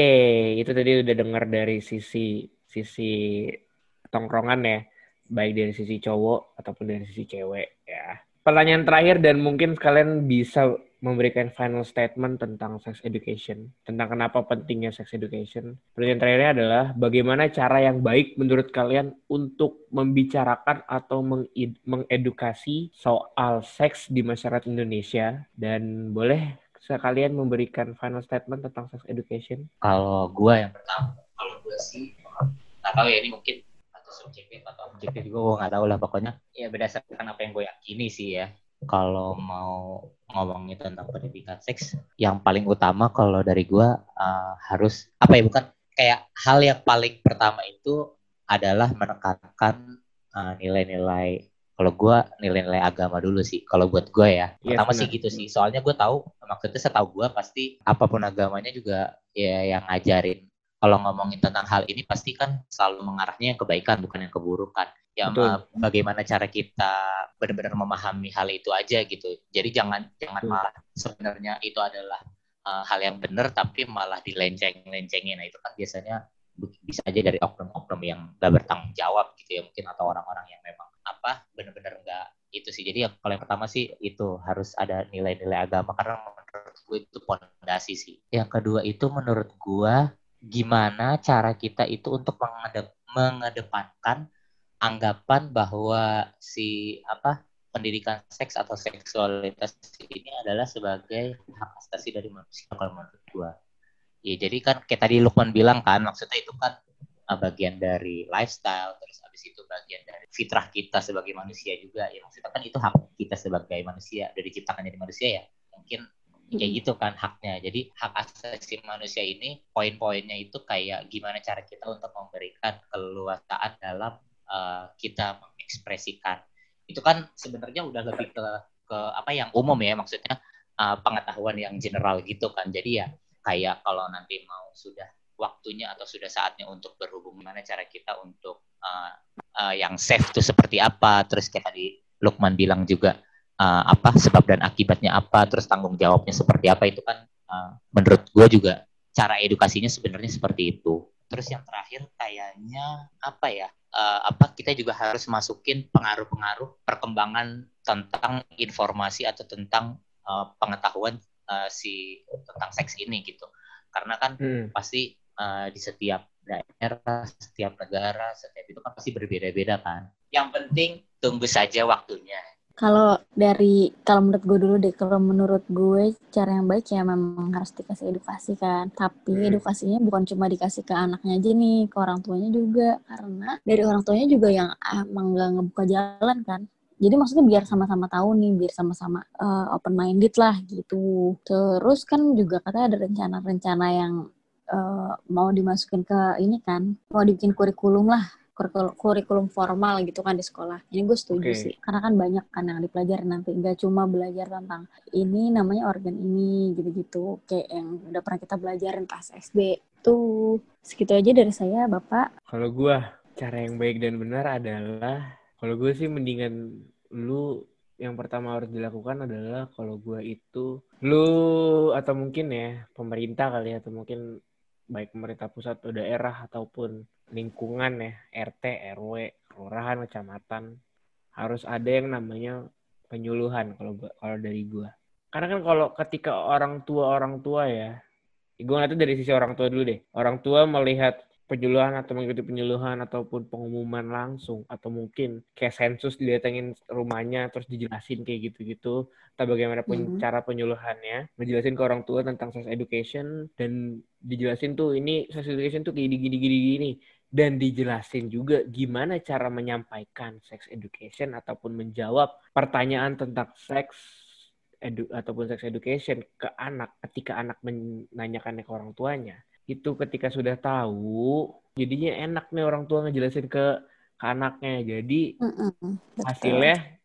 itu tadi udah dengar dari sisi sisi tongkrongan ya, baik dari sisi cowok ataupun dari sisi cewek ya. Pertanyaan terakhir dan mungkin kalian bisa memberikan final statement tentang sex education, tentang kenapa pentingnya sex education. Pertanyaan terakhirnya adalah bagaimana cara yang baik menurut kalian untuk membicarakan atau mengedukasi soal seks di masyarakat Indonesia dan boleh sekalian memberikan final statement tentang sex education. kalau gue yang pertama kalau gue sih nggak tahu ya ini mungkin objektif juga gue nggak tahu lah pokoknya ya berdasarkan apa yang gue yakini sih ya. kalau mau ngomongin tentang pendidikan seks, yang paling utama kalau dari gue uh, harus apa ya bukan kayak hal yang paling pertama itu adalah menekankan uh, nilai-nilai kalau gue nilai-nilai agama dulu sih kalau buat gue ya. Yes, pertama bener. sih gitu sih soalnya gue tahu maksudnya setahu gue pasti apa pun agamanya juga ya yang ngajarin kalau ngomongin tentang hal ini pasti kan selalu mengarahnya yang kebaikan bukan yang keburukan ya Betul. bagaimana cara kita benar-benar memahami hal itu aja gitu. Jadi jangan jangan Betul. malah sebenarnya itu adalah uh, hal yang benar tapi malah dilenceng-lencengin. Nah itu kan biasanya bisa aja dari oknum-oknum yang gak bertanggung jawab gitu ya mungkin atau orang-orang yang memang apa benar-benar nggak itu sih. Jadi yang paling pertama sih itu harus ada nilai-nilai agama karena menurut gue itu pondasi sih. Yang kedua itu menurut gue gimana cara kita itu untuk mengedepankan anggapan bahwa si apa pendidikan seks atau seksualitas ini adalah sebagai hak asasi dari manusia kalau menurut gua. Ya jadi kan kayak tadi Lukman bilang kan maksudnya itu kan uh, bagian dari lifestyle terus habis itu bagian dari fitrah kita sebagai manusia juga ya maksudnya kan itu hak kita sebagai manusia dari diciptakan jadi manusia ya mungkin kayak gitu kan haknya. Jadi hak asasi manusia ini poin-poinnya itu kayak gimana cara kita untuk memberikan keluasaan dalam uh, kita mengekspresikan. Itu kan sebenarnya udah lebih ke ke apa yang umum ya maksudnya uh, pengetahuan yang general gitu kan. Jadi ya kayak kalau nanti mau sudah waktunya atau sudah saatnya untuk berhubung gimana cara kita untuk uh, uh, yang safe itu seperti apa. Terus kayak tadi Lukman bilang juga uh, apa sebab dan akibatnya apa terus tanggung jawabnya seperti apa itu kan uh, menurut gue juga cara edukasinya sebenarnya seperti itu terus yang terakhir kayaknya apa ya uh, apa kita juga harus masukin pengaruh-pengaruh perkembangan tentang informasi atau tentang uh, pengetahuan uh, si tentang seks ini gitu karena kan hmm. pasti uh, di setiap daerah, setiap negara, setiap itu kan pasti berbeda-beda kan. Yang penting tunggu saja waktunya. Kalau dari kalau menurut gue dulu deh, kalau menurut gue cara yang baik ya memang harus dikasih edukasi kan. Tapi hmm. edukasinya bukan cuma dikasih ke anaknya aja nih, ke orang tuanya juga. Karena dari orang tuanya juga yang emang gak ngebuka jalan kan. Jadi maksudnya biar sama-sama tahu nih, biar sama-sama uh, eh, open minded lah gitu. Terus kan juga katanya ada rencana-rencana yang uh, mau dimasukin ke ini kan, mau dibikin kurikulum lah kurikulum formal gitu kan di sekolah. Ini gue setuju okay. sih, karena kan banyak kan yang dipelajari nanti, nggak cuma belajar tentang ini namanya organ ini gitu-gitu, kayak yang udah pernah kita belajarin pas SD. Tuh, segitu aja dari saya, Bapak. Kalau gue, cara yang baik dan benar adalah, kalau gue sih mendingan lu yang pertama harus dilakukan adalah kalau gue itu lu atau mungkin ya pemerintah kali ya atau mungkin baik pemerintah pusat atau daerah ataupun lingkungan ya RT RW kelurahan kecamatan harus ada yang namanya penyuluhan kalau kalau dari gua. Karena kan kalau ketika orang tua orang tua ya gue ngeliatnya dari sisi orang tua dulu deh. Orang tua melihat penyuluhan atau mengikuti penyuluhan ataupun pengumuman langsung atau mungkin kayak sensus didatengin rumahnya terus dijelasin kayak gitu-gitu atau bagaimana pun mm-hmm. cara penyuluhannya ngejelasin ke orang tua tentang sex education dan dijelasin tuh ini sex education tuh kayak gini gini gini gini dan dijelasin juga gimana cara menyampaikan sex education ataupun menjawab pertanyaan tentang seks edu ataupun sex education ke anak ketika anak menanyakannya ke orang tuanya itu ketika sudah tahu jadinya enak nih orang tua ngejelasin ke, ke anaknya. Jadi mm hasilnya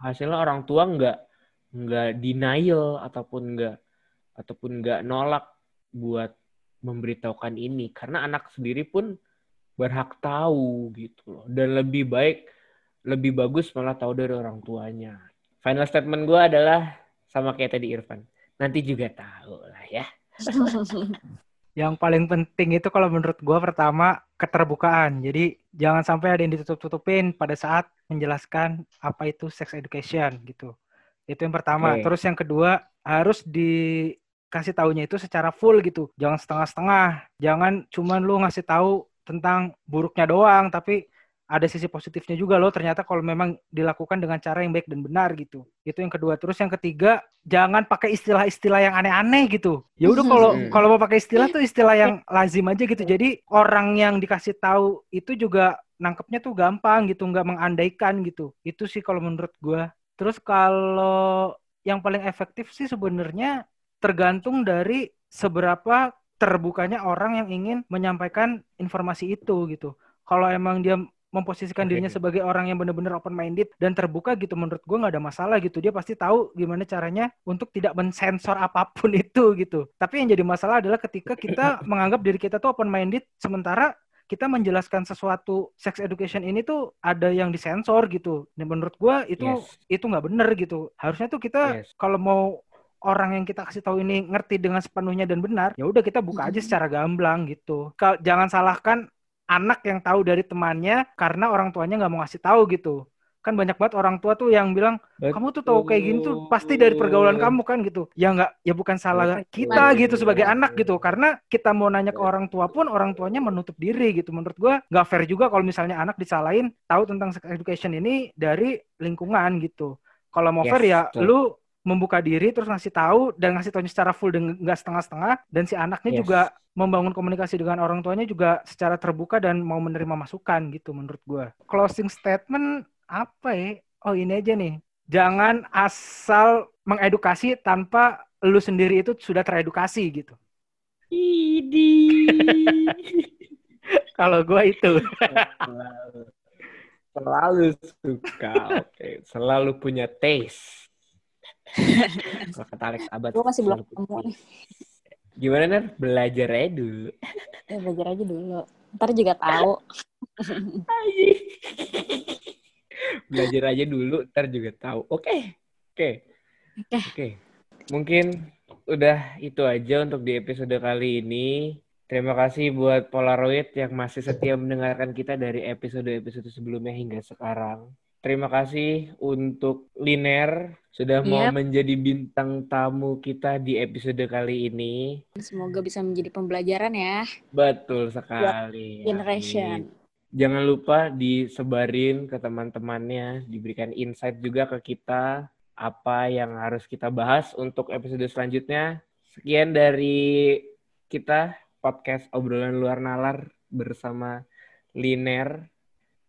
hasilnya orang tua nggak nggak denial ataupun nggak ataupun nggak nolak buat memberitahukan ini. Karena anak sendiri pun berhak tahu gitu loh. Dan lebih baik lebih bagus malah tahu dari orang tuanya. Final statement gue adalah sama kayak tadi Irfan. Nanti juga tahu lah ya yang paling penting itu kalau menurut gue pertama keterbukaan. Jadi jangan sampai ada yang ditutup-tutupin pada saat menjelaskan apa itu sex education gitu. Itu yang pertama. Okay. Terus yang kedua harus dikasih tahunya itu secara full gitu. Jangan setengah-setengah. Jangan cuman lu ngasih tahu tentang buruknya doang tapi ada sisi positifnya juga loh ternyata kalau memang dilakukan dengan cara yang baik dan benar gitu. Itu yang kedua. Terus yang ketiga jangan pakai istilah-istilah yang aneh-aneh gitu. Ya udah kalau hmm. kalau mau pakai istilah tuh istilah yang lazim aja gitu. Jadi orang yang dikasih tahu itu juga nangkepnya tuh gampang gitu nggak mengandaikan gitu. Itu sih kalau menurut gue terus kalau yang paling efektif sih sebenarnya tergantung dari seberapa terbukanya orang yang ingin menyampaikan informasi itu gitu. Kalau emang dia memposisikan dirinya sebagai orang yang benar-benar open minded dan terbuka gitu menurut gue nggak ada masalah gitu dia pasti tahu gimana caranya untuk tidak mensensor apa pun itu gitu tapi yang jadi masalah adalah ketika kita menganggap diri kita tuh open minded sementara kita menjelaskan sesuatu sex education ini tuh ada yang disensor gitu. Dan menurut gue itu yes. itu nggak bener gitu. Harusnya tuh kita yes. kalau mau orang yang kita kasih tahu ini ngerti dengan sepenuhnya dan benar, ya udah kita buka aja secara gamblang gitu. Jangan salahkan anak yang tahu dari temannya karena orang tuanya nggak mau ngasih tahu gitu. Kan banyak banget orang tua tuh yang bilang kamu tuh tahu kayak gini tuh pasti dari pergaulan kamu kan gitu. Ya nggak ya bukan salah kita gitu sebagai anak gitu. Karena kita mau nanya ke orang tua pun orang tuanya menutup diri gitu. Menurut gua nggak fair juga kalau misalnya anak disalahin tahu tentang sex education ini dari lingkungan gitu. Kalau mau yes, fair ya betul. lu membuka diri terus ngasih tahu dan ngasih tahu secara full dan nggak setengah-setengah dan si anaknya yes. juga membangun komunikasi dengan orang tuanya juga secara terbuka dan mau menerima masukan gitu menurut gue. Closing statement apa ya? Oh ini aja nih. Jangan asal mengedukasi tanpa lu sendiri itu sudah teredukasi gitu. Idi. Kalau gue itu. selalu, selalu suka, oke. Okay. Selalu punya taste kalau kata Alex Abad. Gue masih belum ketemu nih. Gimana nih? Belajar aja dulu. Ya, belajar aja dulu. Ntar juga tahu. belajar aja dulu, ntar juga tahu. Oke. Oke. Oke. Oke. Mungkin udah itu aja untuk di episode kali ini. Terima kasih buat Polaroid yang masih setia mendengarkan kita dari episode-episode sebelumnya hingga sekarang. Terima kasih untuk Liner sudah yep. mau menjadi bintang tamu kita di episode kali ini. Semoga bisa menjadi pembelajaran ya. Betul sekali. Generation. Jangan lupa disebarin ke teman-temannya, diberikan insight juga ke kita apa yang harus kita bahas untuk episode selanjutnya. Sekian dari kita podcast obrolan luar nalar bersama Liner.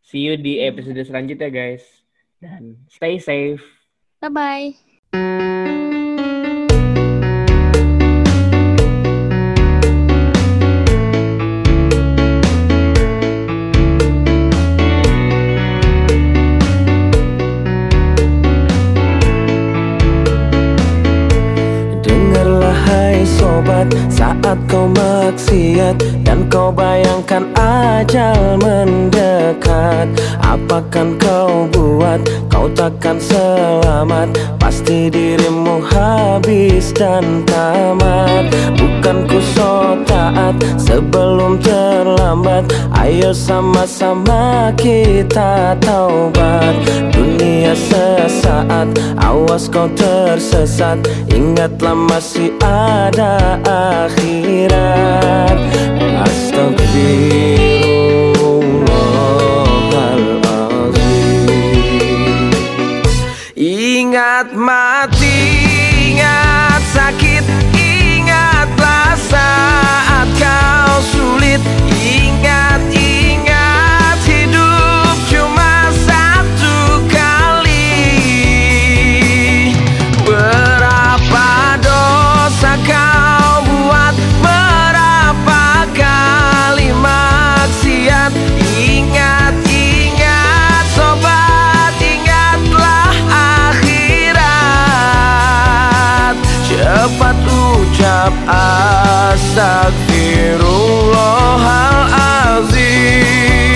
See you di episode selanjutnya guys. Dan stay safe. Bye-bye. Apakan kau buat kau takkan selamat. Pasti dirimu habis dan tamat. Bukan ku so taat sebelum terlambat. Ayo sama-sama kita taubat. Dunia sesaat awas kau tersesat. Ingatlah masih ada akhirat. Astagfirullahaladzim Ingat mati, ingat sakit Ingatlah saat kau sulit. Ingat, ingat hidup cuma satu kali. Berapa dosa kau buat? Berapa kali maksiat dapat ucap asak Firullahalazim